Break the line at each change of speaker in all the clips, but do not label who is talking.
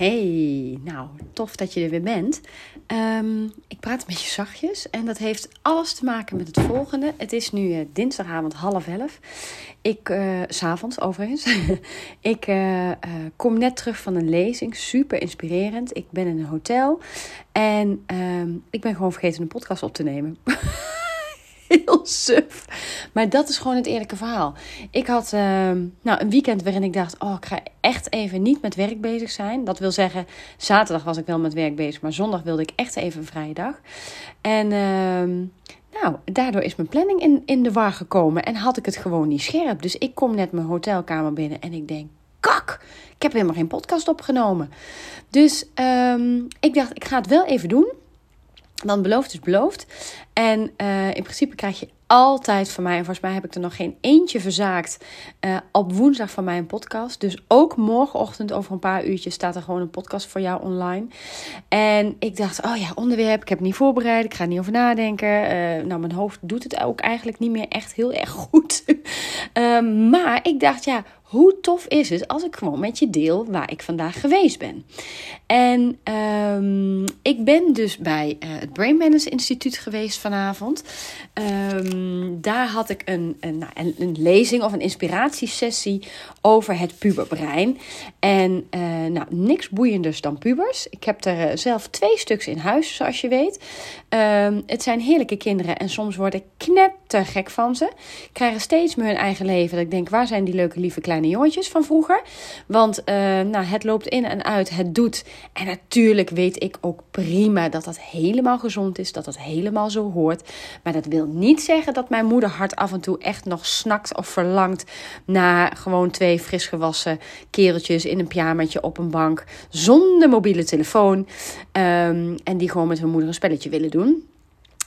Hey, nou, tof dat je er weer bent. Ehm, ik praat een beetje zachtjes en dat heeft alles te maken met het volgende. Het is nu uh, dinsdagavond half elf. Ik, uh, s'avonds overigens. ik uh, kom net terug van een lezing, super inspirerend. Ik ben in een hotel en ehm, ik ben gewoon vergeten een podcast op te nemen. heel suf. Maar dat is gewoon het eerlijke verhaal. Ik had uh, nou, een weekend waarin ik dacht: Oh, ik ga echt even niet met werk bezig zijn. Dat wil zeggen, zaterdag was ik wel met werk bezig, maar zondag wilde ik echt even een vrije dag. En. Uh, nou, daardoor is mijn planning in, in de war gekomen en had ik het gewoon niet scherp. Dus ik kom net mijn hotelkamer binnen en ik denk: kak, ik heb helemaal geen podcast opgenomen. Dus um, ik dacht: ik ga het wel even doen. Dan beloofd is beloofd. En uh, in principe krijg je altijd van mij, en volgens mij heb ik er nog geen eentje verzaakt, uh, op woensdag van mij een podcast. Dus ook morgenochtend over een paar uurtjes staat er gewoon een podcast voor jou online. En ik dacht, oh ja, onderwerp, ik heb het niet voorbereid, ik ga er niet over nadenken. Uh, nou, mijn hoofd doet het ook eigenlijk niet meer echt heel erg goed. maar ik dacht, ja, hoe tof is het als ik gewoon met je deel waar ik vandaag geweest ben? En um, ik ben dus bij uh, het Brain Manners Instituut geweest vanavond. Um, daar had ik een, nou, een, een, lezing of een inspiratiesessie over het puberbrein. En uh, nou, niks boeienders dan pubers. Ik heb er uh, zelf twee stuks in huis, zoals je weet. Um, het zijn heerlijke kinderen en soms word ik knettergek van ze. Krijgen steeds meer hun eigen leven. Dat ik denk, waar zijn die leuke lieve kleine jongetjes van vroeger? Want nou, het loopt in en uit, het doet. En natuurlijk weet ik ook prima dat dat helemaal gezond is, dat dat helemaal zo hoort. Maar dat wil niet zeggen dat mijn moederhart af en toe echt nog snakt of verlangt naar gewoon twee fris gewassen kereltjes in een pyjamaatje op een bank zonder mobiele telefoon. Um, en die gewoon met hun moeder een spelletje willen doen.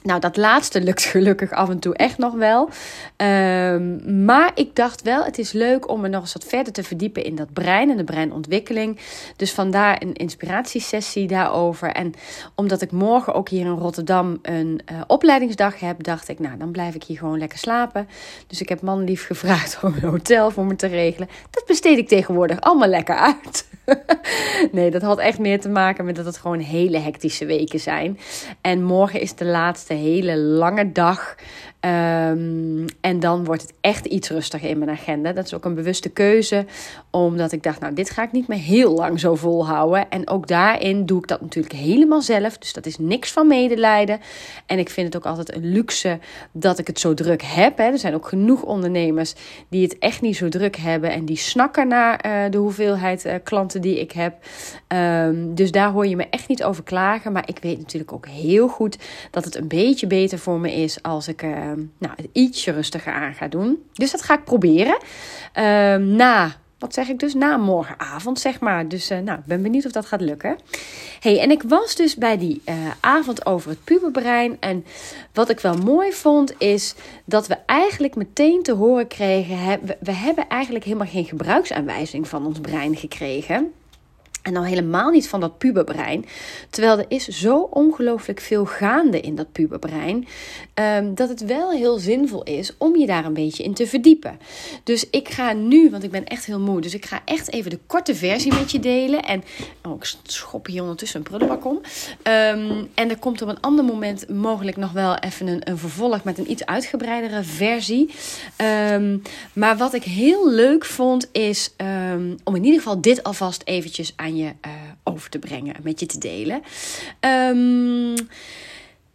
Nou, dat laatste lukt gelukkig af en toe echt nog wel. Um, maar ik dacht wel, het is leuk om me nog eens wat verder te verdiepen in dat brein en de breinontwikkeling. Dus vandaar een inspiratiesessie daarover. En omdat ik morgen ook hier in Rotterdam een uh, opleidingsdag heb, dacht ik, nou, dan blijf ik hier gewoon lekker slapen. Dus ik heb man lief gevraagd om een hotel voor me te regelen. Dat besteed ik tegenwoordig allemaal lekker uit. nee, dat had echt meer te maken met dat het gewoon hele hectische weken zijn. En morgen is de laatste hele lange dag. Um, en dan wordt het echt iets rustiger in mijn agenda. Dat is ook een bewuste keuze, omdat ik dacht, nou, dit ga ik niet meer heel lang zo volhouden. En ook daarin doe ik dat natuurlijk helemaal zelf. Dus dat is niks van medelijden. En ik vind het ook altijd een luxe dat ik het zo druk heb. Hè. Er zijn ook genoeg ondernemers die het echt niet zo druk hebben en die snakken naar uh, de hoeveelheid uh, klanten die ik heb. Um, dus daar hoor je me echt niet over klagen. Maar ik weet natuurlijk ook heel goed dat het een beetje beter voor me is als ik. Uh, nou, het ietsje rustiger aan ga doen. Dus dat ga ik proberen. Uh, na, wat zeg ik dus? Na morgenavond, zeg maar. Dus uh, nou, ik ben benieuwd of dat gaat lukken. hey, en ik was dus bij die uh, avond over het puberbrein. En wat ik wel mooi vond, is dat we eigenlijk meteen te horen kregen... We hebben eigenlijk helemaal geen gebruiksaanwijzing van ons brein gekregen... En dan helemaal niet van dat puberbrein. Terwijl er is zo ongelooflijk veel gaande in dat puberbrein. Um, dat het wel heel zinvol is om je daar een beetje in te verdiepen. Dus ik ga nu, want ik ben echt heel moe. Dus ik ga echt even de korte versie met je delen. En oh, ik schop hier ondertussen een prullenbak om. Um, en er komt op een ander moment mogelijk nog wel even een, een vervolg met een iets uitgebreidere versie. Um, maar wat ik heel leuk vond is om in ieder geval dit alvast eventjes aan je uh, over te brengen, met je te delen. Um,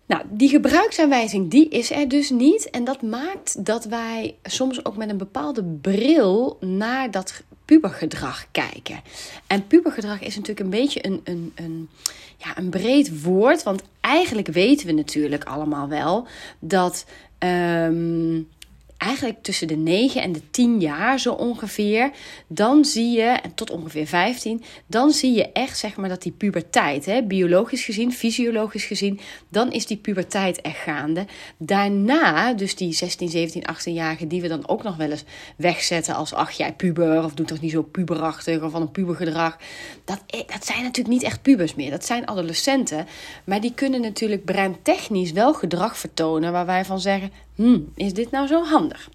nou, die gebruiksaanwijzing die is er dus niet. En dat maakt dat wij soms ook met een bepaalde bril naar dat pubergedrag kijken. En pubergedrag is natuurlijk een beetje een, een, een, ja, een breed woord. Want eigenlijk weten we natuurlijk allemaal wel dat. Um, eigenlijk tussen de 9 en de 10 jaar zo ongeveer, dan zie je, en tot ongeveer 15, dan zie je echt zeg maar dat die puberteit, hè, biologisch gezien, fysiologisch gezien, dan is die puberteit echt gaande. Daarna, dus die 16, 17, 18-jarigen die we dan ook nog wel eens wegzetten als ach jij puber of doe toch niet zo puberachtig of van een pubergedrag. Dat, dat zijn natuurlijk niet echt pubers meer, dat zijn adolescenten, maar die kunnen natuurlijk breintechnisch wel gedrag vertonen waar wij van zeggen, hmm, is dit nou zo handig?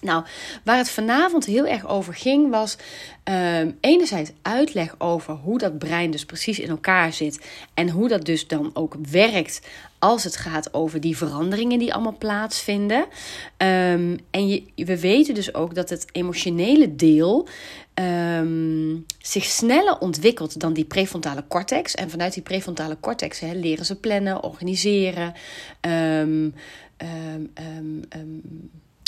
Nou, waar het vanavond heel erg over ging, was um, enerzijds uitleg over hoe dat brein dus precies in elkaar zit. En hoe dat dus dan ook werkt als het gaat over die veranderingen die allemaal plaatsvinden. Um, en je, we weten dus ook dat het emotionele deel um, zich sneller ontwikkelt dan die prefrontale cortex. En vanuit die prefrontale cortex leren ze plannen, organiseren. Um,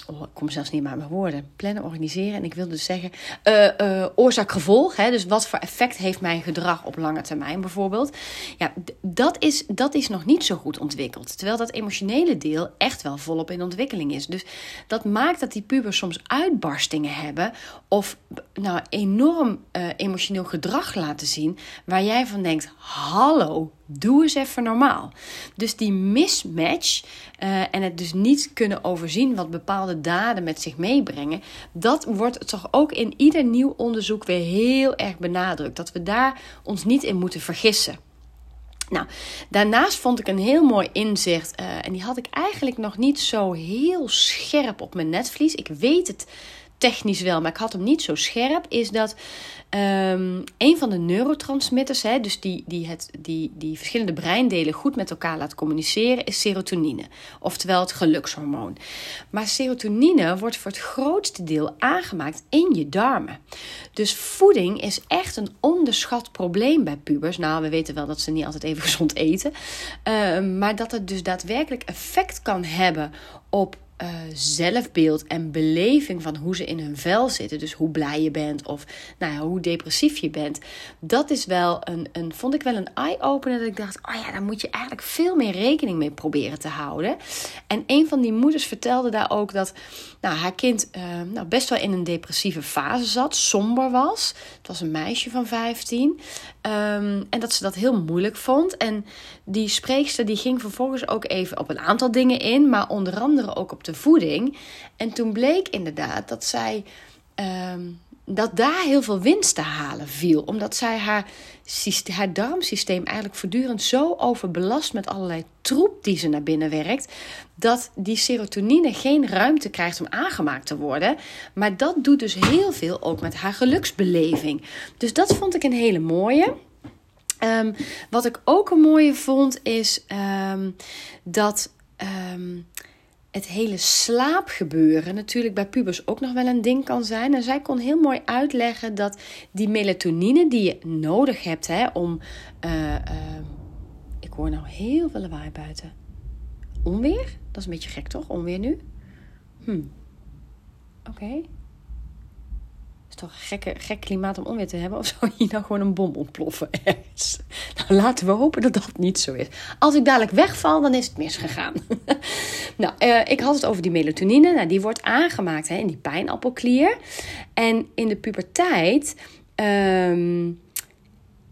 oh, ik kom zelfs niet meer aan mijn woorden. Plannen, organiseren. En ik wilde dus zeggen, uh, oorzaak-gevolg. Dus wat voor effect heeft mijn gedrag op lange termijn bijvoorbeeld. Ja, dat is, dat is nog niet zo goed ontwikkeld. Terwijl dat emotionele deel echt wel volop in ontwikkeling is. Dus dat maakt dat die pubers soms uitbarstingen hebben. Of nou enorm uh, emotioneel gedrag laten zien. Waar jij van denkt, hallo, Doe eens even normaal. Dus die mismatch uh, en het dus niet kunnen overzien wat bepaalde daden met zich meebrengen, dat wordt toch ook in ieder nieuw onderzoek weer heel erg benadrukt. Dat we daar ons niet in moeten vergissen. Nou, daarnaast vond ik een heel mooi inzicht, uh, en die had ik eigenlijk nog niet zo heel scherp op mijn netvlies. Ik weet het technisch wel, maar ik had hem niet zo scherp, is dat um, een van de neurotransmitters, hè, dus die, die, het, die, die verschillende breindelen goed met elkaar laat communiceren, is serotonine. Oftewel het gelukshormoon. Maar serotonine wordt voor het grootste deel aangemaakt in je darmen. Dus voeding is echt een onderschat probleem bij pubers. Nou, we weten wel dat ze niet altijd even gezond eten. Uh, maar dat het dus daadwerkelijk effect kan hebben op uh, zelfbeeld en beleving van hoe ze in hun vel zitten. Dus hoe blij je bent of nou ja, hoe depressief je bent. Dat is wel een, een vond ik wel een eye-opener. Dat ik dacht, oh ja, daar moet je eigenlijk veel meer rekening mee proberen te houden. En een van die moeders vertelde daar ook dat nou, haar kind uh, nou, best wel in een depressieve fase zat, somber was. Het was een meisje van 15. Ehm, en dat ze dat heel moeilijk vond. En die spreekster die ging vervolgens ook even op een aantal dingen in, maar onder andere ook op de voeding. En toen bleek inderdaad dat zij. Um, dat daar heel veel winst te halen viel. Omdat zij haar, haar darmsysteem eigenlijk voortdurend zo overbelast met allerlei troep die ze naar binnen werkt. Dat die serotonine geen ruimte krijgt om aangemaakt te worden. Maar dat doet dus heel veel ook met haar geluksbeleving. Dus dat vond ik een hele mooie. Um, wat ik ook een mooie vond is um, dat. Um, het hele slaapgebeuren natuurlijk bij pubers ook nog wel een ding kan zijn. En zij kon heel mooi uitleggen dat die melatonine die je nodig hebt hè, om. Uh, uh, ik hoor nou heel veel lawaai buiten. Onweer? Dat is een beetje gek toch? Onweer nu? Hm. Oké is toch een gekke, gek klimaat om onweer te hebben? Of zou hier nou gewoon een bom ontploffen? Nou, laten we hopen dat dat niet zo is. Als ik dadelijk wegval, dan is het misgegaan. nou, uh, ik had het over die melatonine. Nou, die wordt aangemaakt hè, in die pijnappelklier. En in de puberteit um,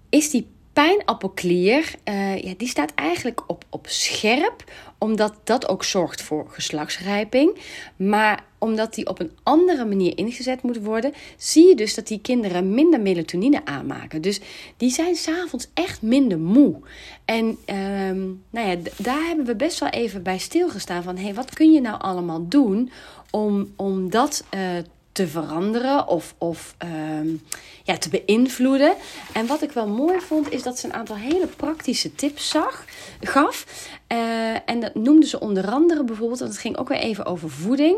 is die pijnappelklier, uh, ja, die staat eigenlijk op, op scherp, omdat dat ook zorgt voor geslachtsrijping. Maar omdat die op een andere manier ingezet moet worden, zie je dus dat die kinderen minder melatonine aanmaken. Dus die zijn s'avonds echt minder moe. En um, nou ja, daar hebben we best wel even bij stilgestaan van, hé, hey, wat kun je nou allemaal doen om, om dat uh, te veranderen of, of um, ja, te beïnvloeden. En wat ik wel mooi vond, is dat ze een aantal hele praktische tips zag, gaf. Uh, en dat noemde ze onder andere bijvoorbeeld, en het ging ook weer even over voeding.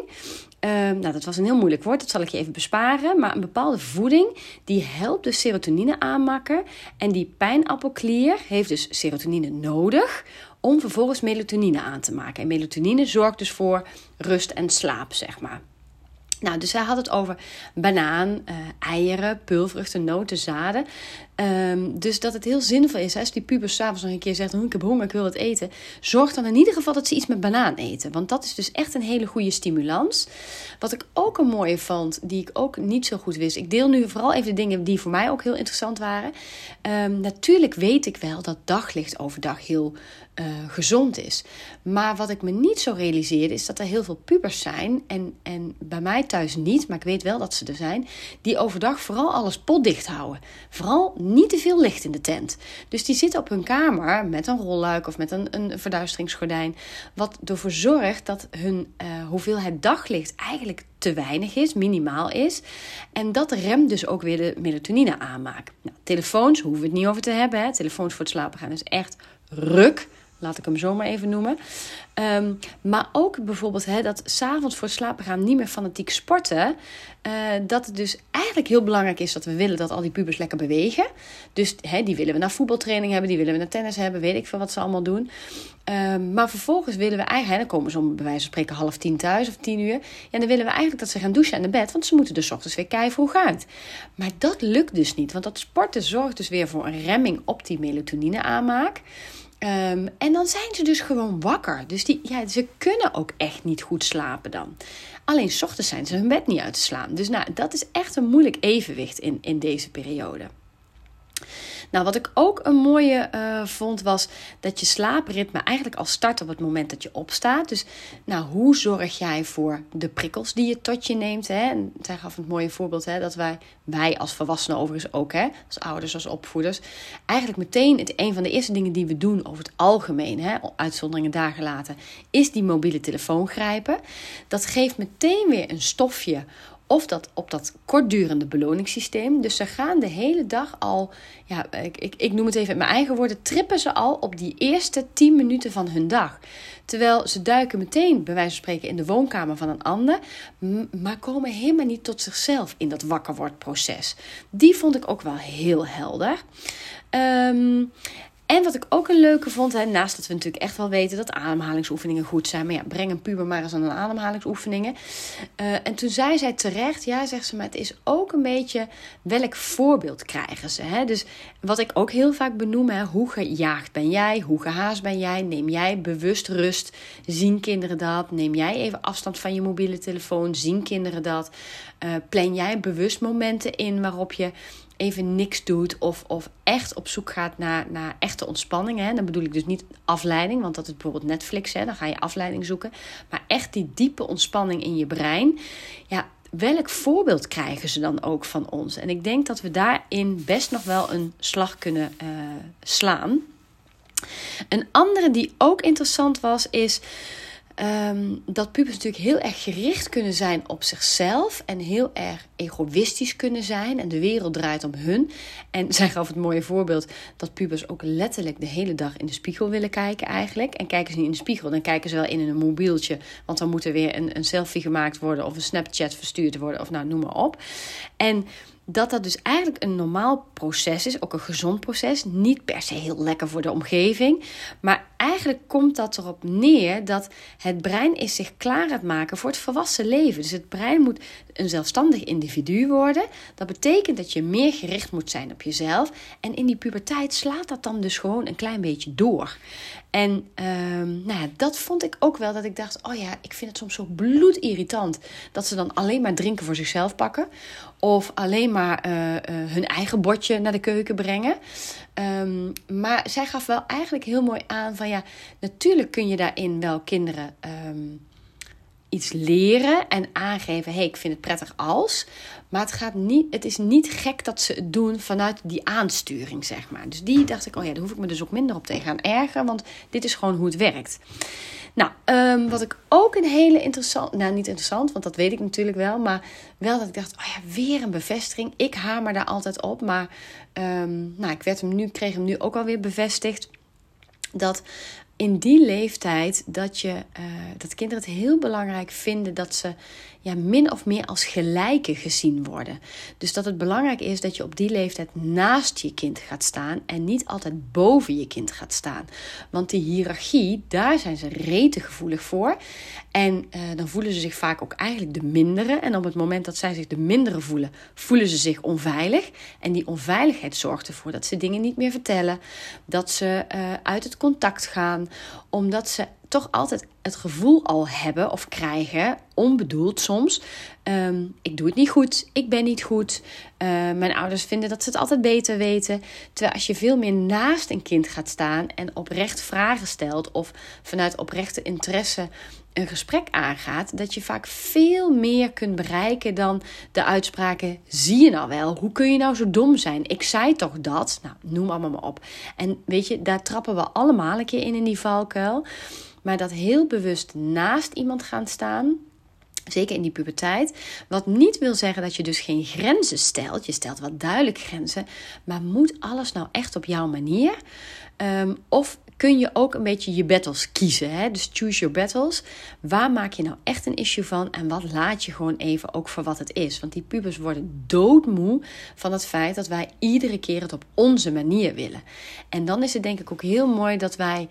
Uh, nou, dat was een heel moeilijk woord, dat zal ik je even besparen. Maar een bepaalde voeding, die helpt dus serotonine aanmaken. En die pijnappelklier heeft dus serotonine nodig om vervolgens melatonine aan te maken. En melatonine zorgt dus voor rust en slaap, zeg maar. Nou, dus hij had het over banaan, uh, eieren, pulvruchten, noten, zaden. Um, dus dat het heel zinvol is, hè, als die puber s'avonds nog een keer zegt... Oh, ik heb honger, ik wil wat eten. Zorg dan in ieder geval dat ze iets met banaan eten. Want dat is dus echt een hele goede stimulans. Wat ik ook een mooie vond, die ik ook niet zo goed wist... Ik deel nu vooral even de dingen die voor mij ook heel interessant waren. Um, natuurlijk weet ik wel dat daglicht overdag heel uh, gezond is. Maar wat ik me niet zo realiseerde is dat er heel veel pubers zijn. En, en bij mij thuis niet, maar ik weet wel dat ze er zijn, die overdag vooral alles potdicht houden. Vooral niet te veel licht in de tent. Dus die zitten op hun kamer met een rolluik of met een, een verduisteringsgordijn, wat ervoor zorgt dat hun uh, hoeveelheid daglicht eigenlijk te weinig is, minimaal is. En dat remt dus ook weer de melatonine aanmaak. Nou, telefoons hoeven we het niet over te hebben. Hè. Telefoons voor het slapen gaan is echt ruk. Laat ik hem zo maar even noemen. Ehm, maar ook bijvoorbeeld hè, dat s'avonds voor het slapen gaan niet meer fanatiek sporten. Uh, dat het dus eigenlijk heel belangrijk is dat we willen dat al die pubers lekker bewegen. Dus hè, die willen we naar voetbaltraining hebben, die willen we naar tennis hebben, weet ik veel wat ze allemaal doen. Um, maar vervolgens willen we eigenlijk, dan komen ze om bij wijze van spreken half tien thuis of tien uur. Ja, dan willen we eigenlijk dat ze gaan douchen en naar bed, want ze moeten dus ochtends weer kei vroeg uit. Maar dat lukt dus niet, want dat sporten zorgt dus weer voor een remming op die melatonine aanmaak. Um, en dan zijn ze dus gewoon wakker. Dus die, ja, ze kunnen ook echt niet goed slapen dan. Alleen s ochtends zijn ze hun bed niet uit te slaan. Dus nou, dat is echt een moeilijk evenwicht in, in deze periode. Nou, wat ik ook een mooie uh, vond, was dat je slaapritme eigenlijk al start op het moment dat je opstaat. Dus nou, hoe zorg jij voor de prikkels die je tot je neemt? Hè? En zij gaf het mooie voorbeeld hè, dat wij, wij als volwassenen overigens ook, hè, als ouders, als opvoeders, eigenlijk meteen het een van de eerste dingen die we doen over het algemeen, hè, uitzonderingen daar gelaten, is die mobiele telefoon grijpen. Dat geeft meteen weer een stofje of dat op dat kortdurende beloningssysteem. Dus ze gaan de hele dag al, ja, ik, ik, ik noem het even in mijn eigen woorden, trippen ze al op die eerste 10 minuten van hun dag. Terwijl ze duiken meteen, bij wijze van spreken, in de woonkamer van een ander, maar komen helemaal niet tot zichzelf in dat wakker wordt proces. Die vond ik ook wel heel helder. Um, en wat ik ook een leuke vond, hè, naast dat we natuurlijk echt wel weten dat ademhalingsoefeningen goed zijn. Maar ja, breng een puber maar eens aan een ademhalingsoefeningen. Uh, en toen zei zij terecht, ja, zegt ze, maar het is ook een beetje welk voorbeeld krijgen ze. Hè? Dus wat ik ook heel vaak benoem, hè, hoe gejaagd ben jij, hoe gehaast ben jij, neem jij bewust rust, zien kinderen dat, neem jij even afstand van je mobiele telefoon, zien kinderen dat, uh, plan jij bewust momenten in waarop je even niks doet of, of echt op zoek gaat naar, naar echte ontspanning. Hè. Dan bedoel ik dus niet afleiding, want dat is bijvoorbeeld Netflix. Hè. Dan ga je afleiding zoeken. Maar echt die diepe ontspanning in je brein. Ja, welk voorbeeld krijgen ze dan ook van ons? En ik denk dat we daarin best nog wel een slag kunnen uh, slaan. Een andere die ook interessant was, is Um, dat pubers natuurlijk heel erg gericht kunnen zijn op zichzelf en heel erg egoïstisch kunnen zijn en de wereld draait om hun. En zij gaf het mooie voorbeeld dat pubers ook letterlijk de hele dag in de spiegel willen kijken eigenlijk. En kijken ze niet in de spiegel, dan kijken ze wel in een mobieltje, want dan moet er weer een, een selfie gemaakt worden of een Snapchat verstuurd worden of nou noem maar op. En dat dat dus eigenlijk een normaal proces is, ook een gezond proces. Niet per se heel lekker voor de omgeving. Maar eigenlijk komt dat erop neer dat het brein is zich klaar aan het maken voor het volwassen leven. Dus het brein moet een zelfstandig individu worden. Dat betekent dat je meer gericht moet zijn op jezelf. En in die puberteit slaat dat dan dus gewoon een klein beetje door. En um, nou ja, dat vond ik ook wel dat ik dacht: oh ja, ik vind het soms zo bloedirritant dat ze dan alleen maar drinken voor zichzelf pakken. Of alleen maar uh, uh, hun eigen bordje naar de keuken brengen. Um, maar zij gaf wel eigenlijk heel mooi aan van ja, natuurlijk kun je daarin wel kinderen um, iets leren en aangeven: hé, hey, ik vind het prettig als. Maar het, gaat niet, het is niet gek dat ze het doen vanuit die aansturing, zeg maar. Dus die dacht ik: oh ja, daar hoef ik me dus ook minder op tegen gaan ergeren, want dit is gewoon hoe het werkt. Nou, um, wat ik ook een hele interessant, nou niet interessant, want dat weet ik natuurlijk wel, maar wel dat ik dacht, oh ja, weer een bevestiging. Ik hamer daar altijd op, maar um, nou, ik werd hem nu, kreeg hem nu ook alweer bevestigd dat in die leeftijd dat, je, uh, dat kinderen het heel belangrijk vinden dat ze ja, min of meer als gelijke gezien worden. Dus dat het belangrijk is dat je op die leeftijd naast je kind gaat staan en niet altijd boven je kind gaat staan. Want die hiërarchie, daar zijn ze rete gevoelig voor. En uh, dan voelen ze zich vaak ook eigenlijk de mindere. En op het moment dat zij zich de mindere voelen, voelen ze zich onveilig. En die onveiligheid zorgt ervoor dat ze dingen niet meer vertellen, dat ze uh, uit het contact gaan, omdat ze toch altijd het gevoel al hebben of krijgen, onbedoeld soms. Um, ik doe het niet goed, ik ben niet goed. Uh, mijn ouders vinden dat ze het altijd beter weten. Terwijl als je veel meer naast een kind gaat staan en oprecht vragen stelt of vanuit oprechte interesse een gesprek aangaat, dat je vaak veel meer kunt bereiken dan de uitspraken: zie je nou wel, hoe kun je nou zo dom zijn? Ik zei toch dat? Nou, noem allemaal maar op. En weet je, daar trappen we allemaal een keer in in die valkuil. Maar dat heel bewust naast iemand gaan staan, Zeker in die puberteit. Wat niet wil zeggen dat je dus geen grenzen stelt. Je stelt wel duidelijk grenzen. Maar moet alles nou echt op jouw manier? Um, of kun je ook een beetje je battles kiezen. Hè? Dus choose your battles. Waar maak je nou echt een issue van? En wat laat je gewoon even ook voor wat het is? Want die pubers worden doodmoe van het feit dat wij iedere keer het op onze manier willen. En dan is het denk ik ook heel mooi dat wij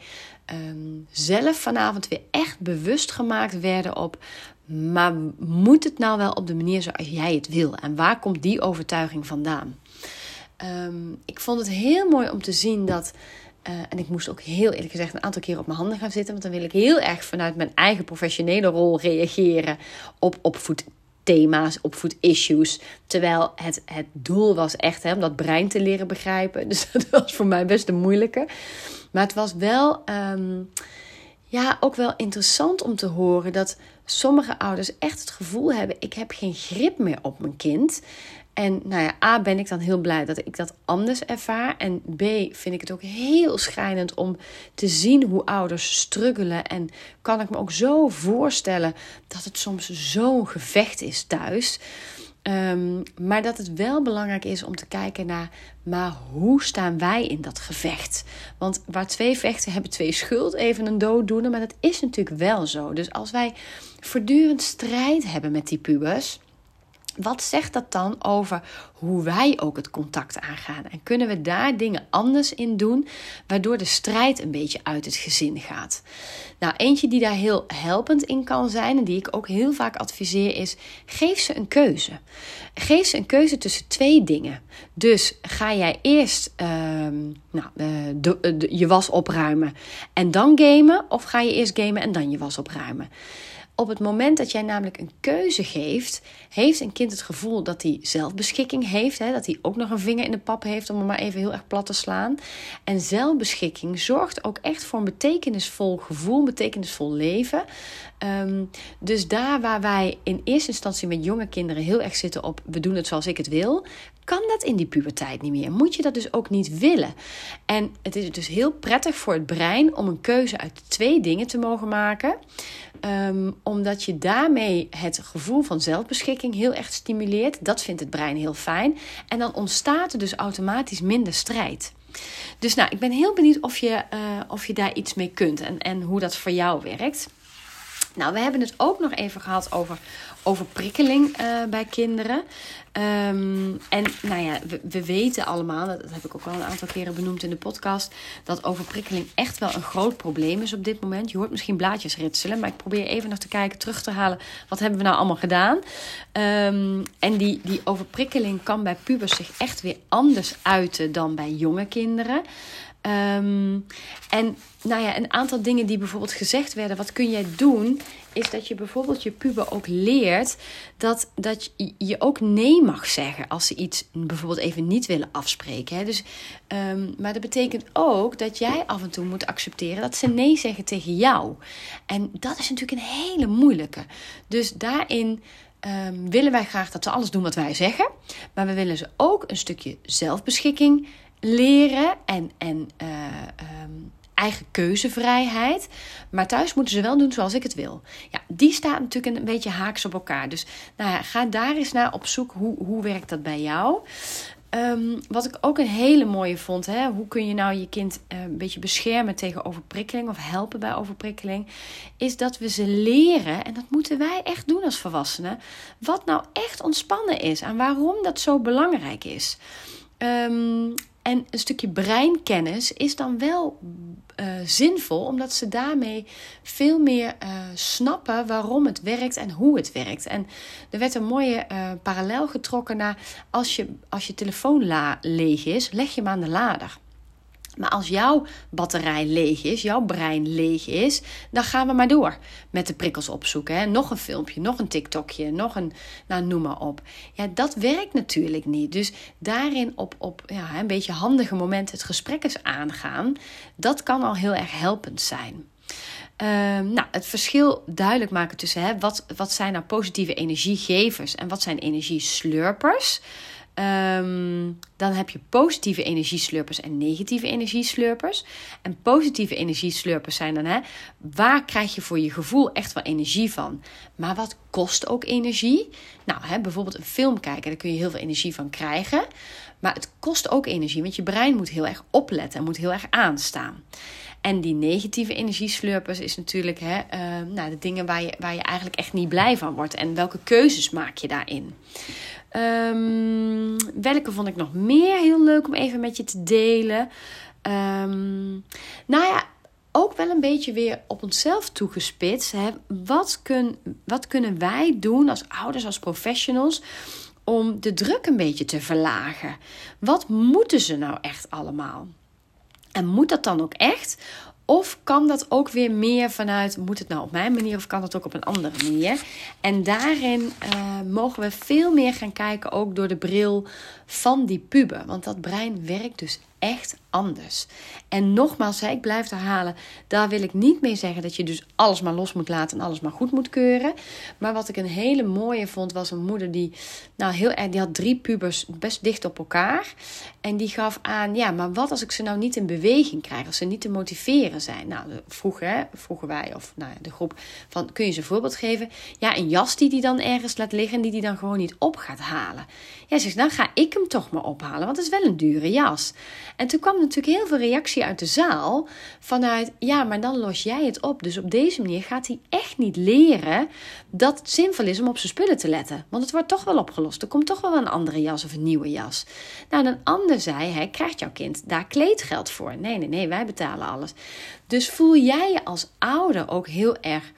um, zelf vanavond weer echt bewust gemaakt werden op. Maar moet het nou wel op de manier zoals jij het wil? En waar komt die overtuiging vandaan? Um, ik vond het heel mooi om te zien dat uh, en ik moest ook heel eerlijk gezegd een aantal keer op mijn handen gaan zitten. Want dan wil ik heel erg vanuit mijn eigen professionele rol reageren op opvoedthema's, opvoedissues. Terwijl het, het doel was echt hè, om dat brein te leren begrijpen. Dus dat was voor mij best een moeilijke. Maar het was wel, um, ja, ook wel interessant om te horen dat sommige ouders echt het gevoel hebben: ik heb geen grip meer op mijn kind. En nou ja, A ben ik dan heel blij dat ik dat anders ervaar. En B vind ik het ook heel schrijnend om te zien hoe ouders struggelen. En kan ik me ook zo voorstellen dat het soms zo'n gevecht is thuis. Um, maar dat het wel belangrijk is om te kijken naar, maar hoe staan wij in dat gevecht? Want waar twee vechten hebben twee schuld, even een dooddoener. Maar dat is natuurlijk wel zo. Dus als wij voortdurend strijd hebben met die pubers wat zegt dat dan over hoe wij ook het contact aangaan? En kunnen we daar dingen anders in doen, waardoor de strijd een beetje uit het gezin gaat? Nou, eentje die daar heel helpend in kan zijn en die ik ook heel vaak adviseer is: geef ze een keuze. Geef ze een keuze tussen twee dingen. Dus ga jij eerst uh, nou, de, je was opruimen en dan gamen, of ga je eerst gamen en dan je was opruimen? Op het moment dat jij namelijk een keuze geeft, heeft een kind het gevoel dat hij zelfbeschikking heeft. Hè, dat hij ook nog een vinger in de pap heeft, om hem maar even heel erg plat te slaan. En zelfbeschikking zorgt ook echt voor een betekenisvol gevoel, een betekenisvol leven. Um, dus daar waar wij in eerste instantie met jonge kinderen heel erg zitten op we doen het zoals ik het wil, kan dat in die puberteit niet meer. Moet je dat dus ook niet willen. En het is dus heel prettig voor het brein om een keuze uit twee dingen te mogen maken. Um, omdat je daarmee het gevoel van zelfbeschikking heel erg stimuleert. Dat vindt het brein heel fijn. En dan ontstaat er dus automatisch minder strijd. Dus nou, ik ben heel benieuwd of je, uh, of je daar iets mee kunt en, en hoe dat voor jou werkt. Nou, we hebben het ook nog even gehad over overprikkeling uh, bij kinderen. Um, en nou ja, we, we, weten allemaal, dat heb ik ook al een aantal keren benoemd in de podcast, dat overprikkeling echt wel een groot probleem is op dit moment. Je hoort misschien blaadjes ritselen, maar ik probeer even nog te kijken, terug te halen, wat hebben we nou allemaal gedaan? Um, en die, die overprikkeling kan bij pubers zich echt weer anders uiten dan bij jonge kinderen. Um, en nou ja, een aantal dingen die bijvoorbeeld gezegd werden, wat kun jij doen, is dat je bijvoorbeeld je puber ook leert dat, dat je ook nee mag zeggen als ze iets bijvoorbeeld even niet willen afspreken. Hè? Dus, um, maar dat betekent ook dat jij af en toe moet accepteren dat ze nee zeggen tegen jou. En dat is natuurlijk een hele moeilijke. Dus daarin. Um, willen wij graag dat ze alles doen wat wij zeggen. Maar we willen ze ook een stukje zelfbeschikking leren en, en uh, um, eigen keuzevrijheid. Maar thuis moeten ze wel doen zoals ik het wil. Ja, die staat natuurlijk een beetje haaks op elkaar. Dus nou ga daar eens naar op zoek. Hoe, hoe werkt dat bij jou? Um, wat ik ook een hele mooie vond, hè? hoe kun je nou je kind uh, een beetje beschermen tegen overprikkeling of helpen bij overprikkeling, is dat we ze leren, en dat moeten wij echt doen als volwassenen, wat nou echt ontspannen is en waarom dat zo belangrijk is. Um, en een stukje breinkennis is dan wel uh, zinvol, omdat ze daarmee veel meer uh, snappen waarom het werkt en hoe het werkt. En er werd een mooie uh, parallel getrokken naar als je, als je telefoon leeg is, leg je hem aan de lader. Maar als jouw batterij leeg is, jouw brein leeg is, dan gaan we maar door met de prikkels opzoeken. Hè? Nog een filmpje, nog een TikTokje, nog een, nou noem maar op. Ja, dat werkt natuurlijk niet. Dus daarin op, op ja, een beetje handige momenten het gesprek eens aangaan, dat kan al heel erg helpend zijn. Ehm, nou, het verschil duidelijk maken tussen hè, wat, wat zijn nou positieve energiegevers en wat zijn energieslurpers. Um, dan heb je positieve energieslurpers en negatieve energieslurpers. En positieve energieslurpers zijn dan, hè, waar krijg je voor je gevoel echt wel energie van? Maar wat kost ook energie? Nou, hè, bijvoorbeeld een film kijken, daar kun je heel veel energie van krijgen. Maar het kost ook energie, want je brein moet heel erg opletten en moet heel erg aanstaan. En die negatieve energieslurpers is natuurlijk hè, uh, nou, de dingen waar je, waar je eigenlijk echt niet blij van wordt. En welke keuzes maak je daarin? Um, welke vond ik nog meer heel leuk om even met je te delen? Um, nou ja, ook wel een beetje weer op onszelf toegespitst. Hè? Wat, kun, wat kunnen wij doen als ouders, als professionals om de druk een beetje te verlagen? Wat moeten ze nou echt allemaal? En moet dat dan ook echt? Of kan dat ook weer meer vanuit, moet het nou op mijn manier of kan het ook op een andere manier? En daarin uh, mogen we veel meer gaan kijken, ook door de bril van die puber. Want dat brein werkt dus echt anders. En nogmaals, ik blijf herhalen, daar wil ik niet mee zeggen dat je dus alles maar los moet laten en alles maar goed moet keuren. Maar wat ik een hele mooie vond, was een moeder die, nou heel erg, die had drie pubers best dicht op elkaar. En die gaf aan, ja, maar wat als ik ze nou niet in beweging krijg, als ze niet te motiveren zijn? Nou, vroegen, vroegen wij, of nou de groep, van kun je ze een voorbeeld geven? Ja, een jas die die dan ergens laat liggen en die die dan gewoon niet op gaat halen. Ja, zegt, dan ga ik hem toch maar ophalen, want het is wel een dure jas. En toen kwam natuurlijk heel veel reactie uit de zaal vanuit, ja, maar dan los jij het op. Dus op deze manier gaat hij echt niet leren dat het zinvol is om op zijn spullen te letten. Want het wordt toch wel opgelost. Er komt toch wel een andere jas of een nieuwe jas. Nou, een ander zei, hè, krijgt jouw kind daar kleedgeld voor? Nee, nee, nee, wij betalen alles. Dus voel jij je als ouder ook heel erg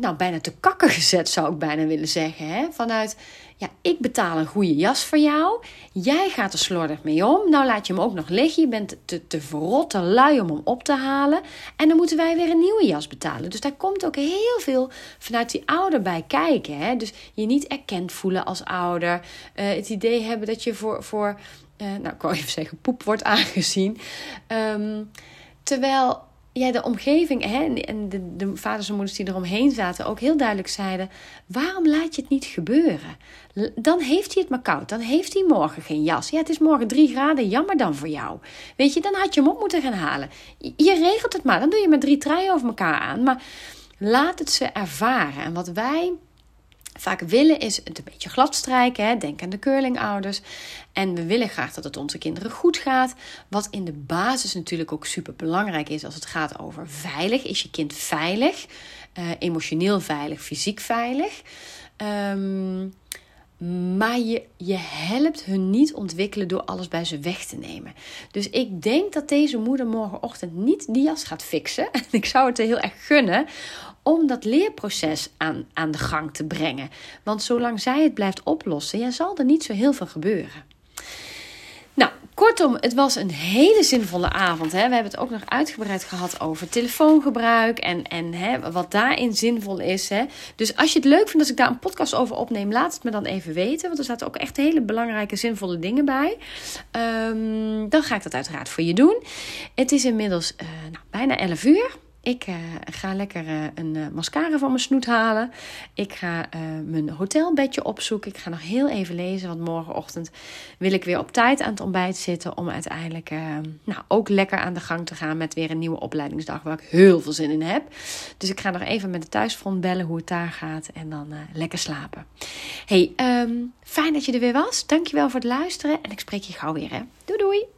nou, bijna te kakken gezet, zou ik bijna willen zeggen. Hè? Vanuit, ja, ik betaal een goede jas voor jou. Jij gaat er slordig mee om. Nou laat je hem ook nog liggen. Je bent te, te verrot, lui om hem op te halen. En dan moeten wij weer een nieuwe jas betalen. Dus daar komt ook heel veel vanuit die ouder bij kijken. Hè? Dus je niet erkend voelen als ouder. Uh, het idee hebben dat je voor, voor uh, nou ik wou even zeggen, poep wordt aangezien. Um, terwijl ja, de omgeving hè, en de, de vaders en moeders die eromheen zaten ook heel duidelijk zeiden: waarom laat je het niet gebeuren? Dan heeft hij het maar koud. Dan heeft hij morgen geen jas. Ja, het is morgen drie graden. Jammer dan voor jou. Weet je, dan had je hem op moeten gaan halen. Je regelt het maar. Dan doe je met drie truien over elkaar aan. Maar laat het ze ervaren. En wat wij vaak willen is het een beetje glad strijken. Hè? Denk aan de curlingouders. En we willen graag dat het onze kinderen goed gaat. Wat in de basis natuurlijk ook super belangrijk is als het gaat over veilig. Is je kind veilig? Uh, emotioneel veilig, fysiek veilig? Um, maar je, je helpt hun niet ontwikkelen door alles bij ze weg te nemen. Dus ik denk dat deze moeder morgenochtend niet die jas gaat fixen. En ik zou het er heel erg gunnen om dat leerproces aan, aan de gang te brengen. Want zolang zij het blijft oplossen, ja, zal er niet zo heel veel gebeuren. Nou, kortom, het was een hele zinvolle avond. Hè. We hebben het ook nog uitgebreid gehad over telefoongebruik en, en hè, wat daarin zinvol is. Hè. Dus als je het leuk vindt als ik daar een podcast over opneem, laat het me dan even weten. Want er zaten ook echt hele belangrijke, zinvolle dingen bij. Um, dan ga ik dat uiteraard voor je doen. Het is inmiddels uh, nou, bijna 11 uur. Ik uh, ga lekker uh, een uh, mascara van mijn snoet halen. Ik ga mijn hotelbedje opzoeken. Ik ga nog heel even lezen, want morgenochtend wil ik weer op tijd aan het ontbijt zitten. Om uiteindelijk nou, ook lekker aan de gang te gaan met weer een nieuwe opleidingsdag waar ik heel veel zin in heb. Dus ik ga nog even met de thuisfront bellen hoe het daar gaat en dan lekker slapen. Hey, um, fijn dat je er weer was. Dankjewel voor het luisteren en ik spreek je gauw weer. Hè. Doei!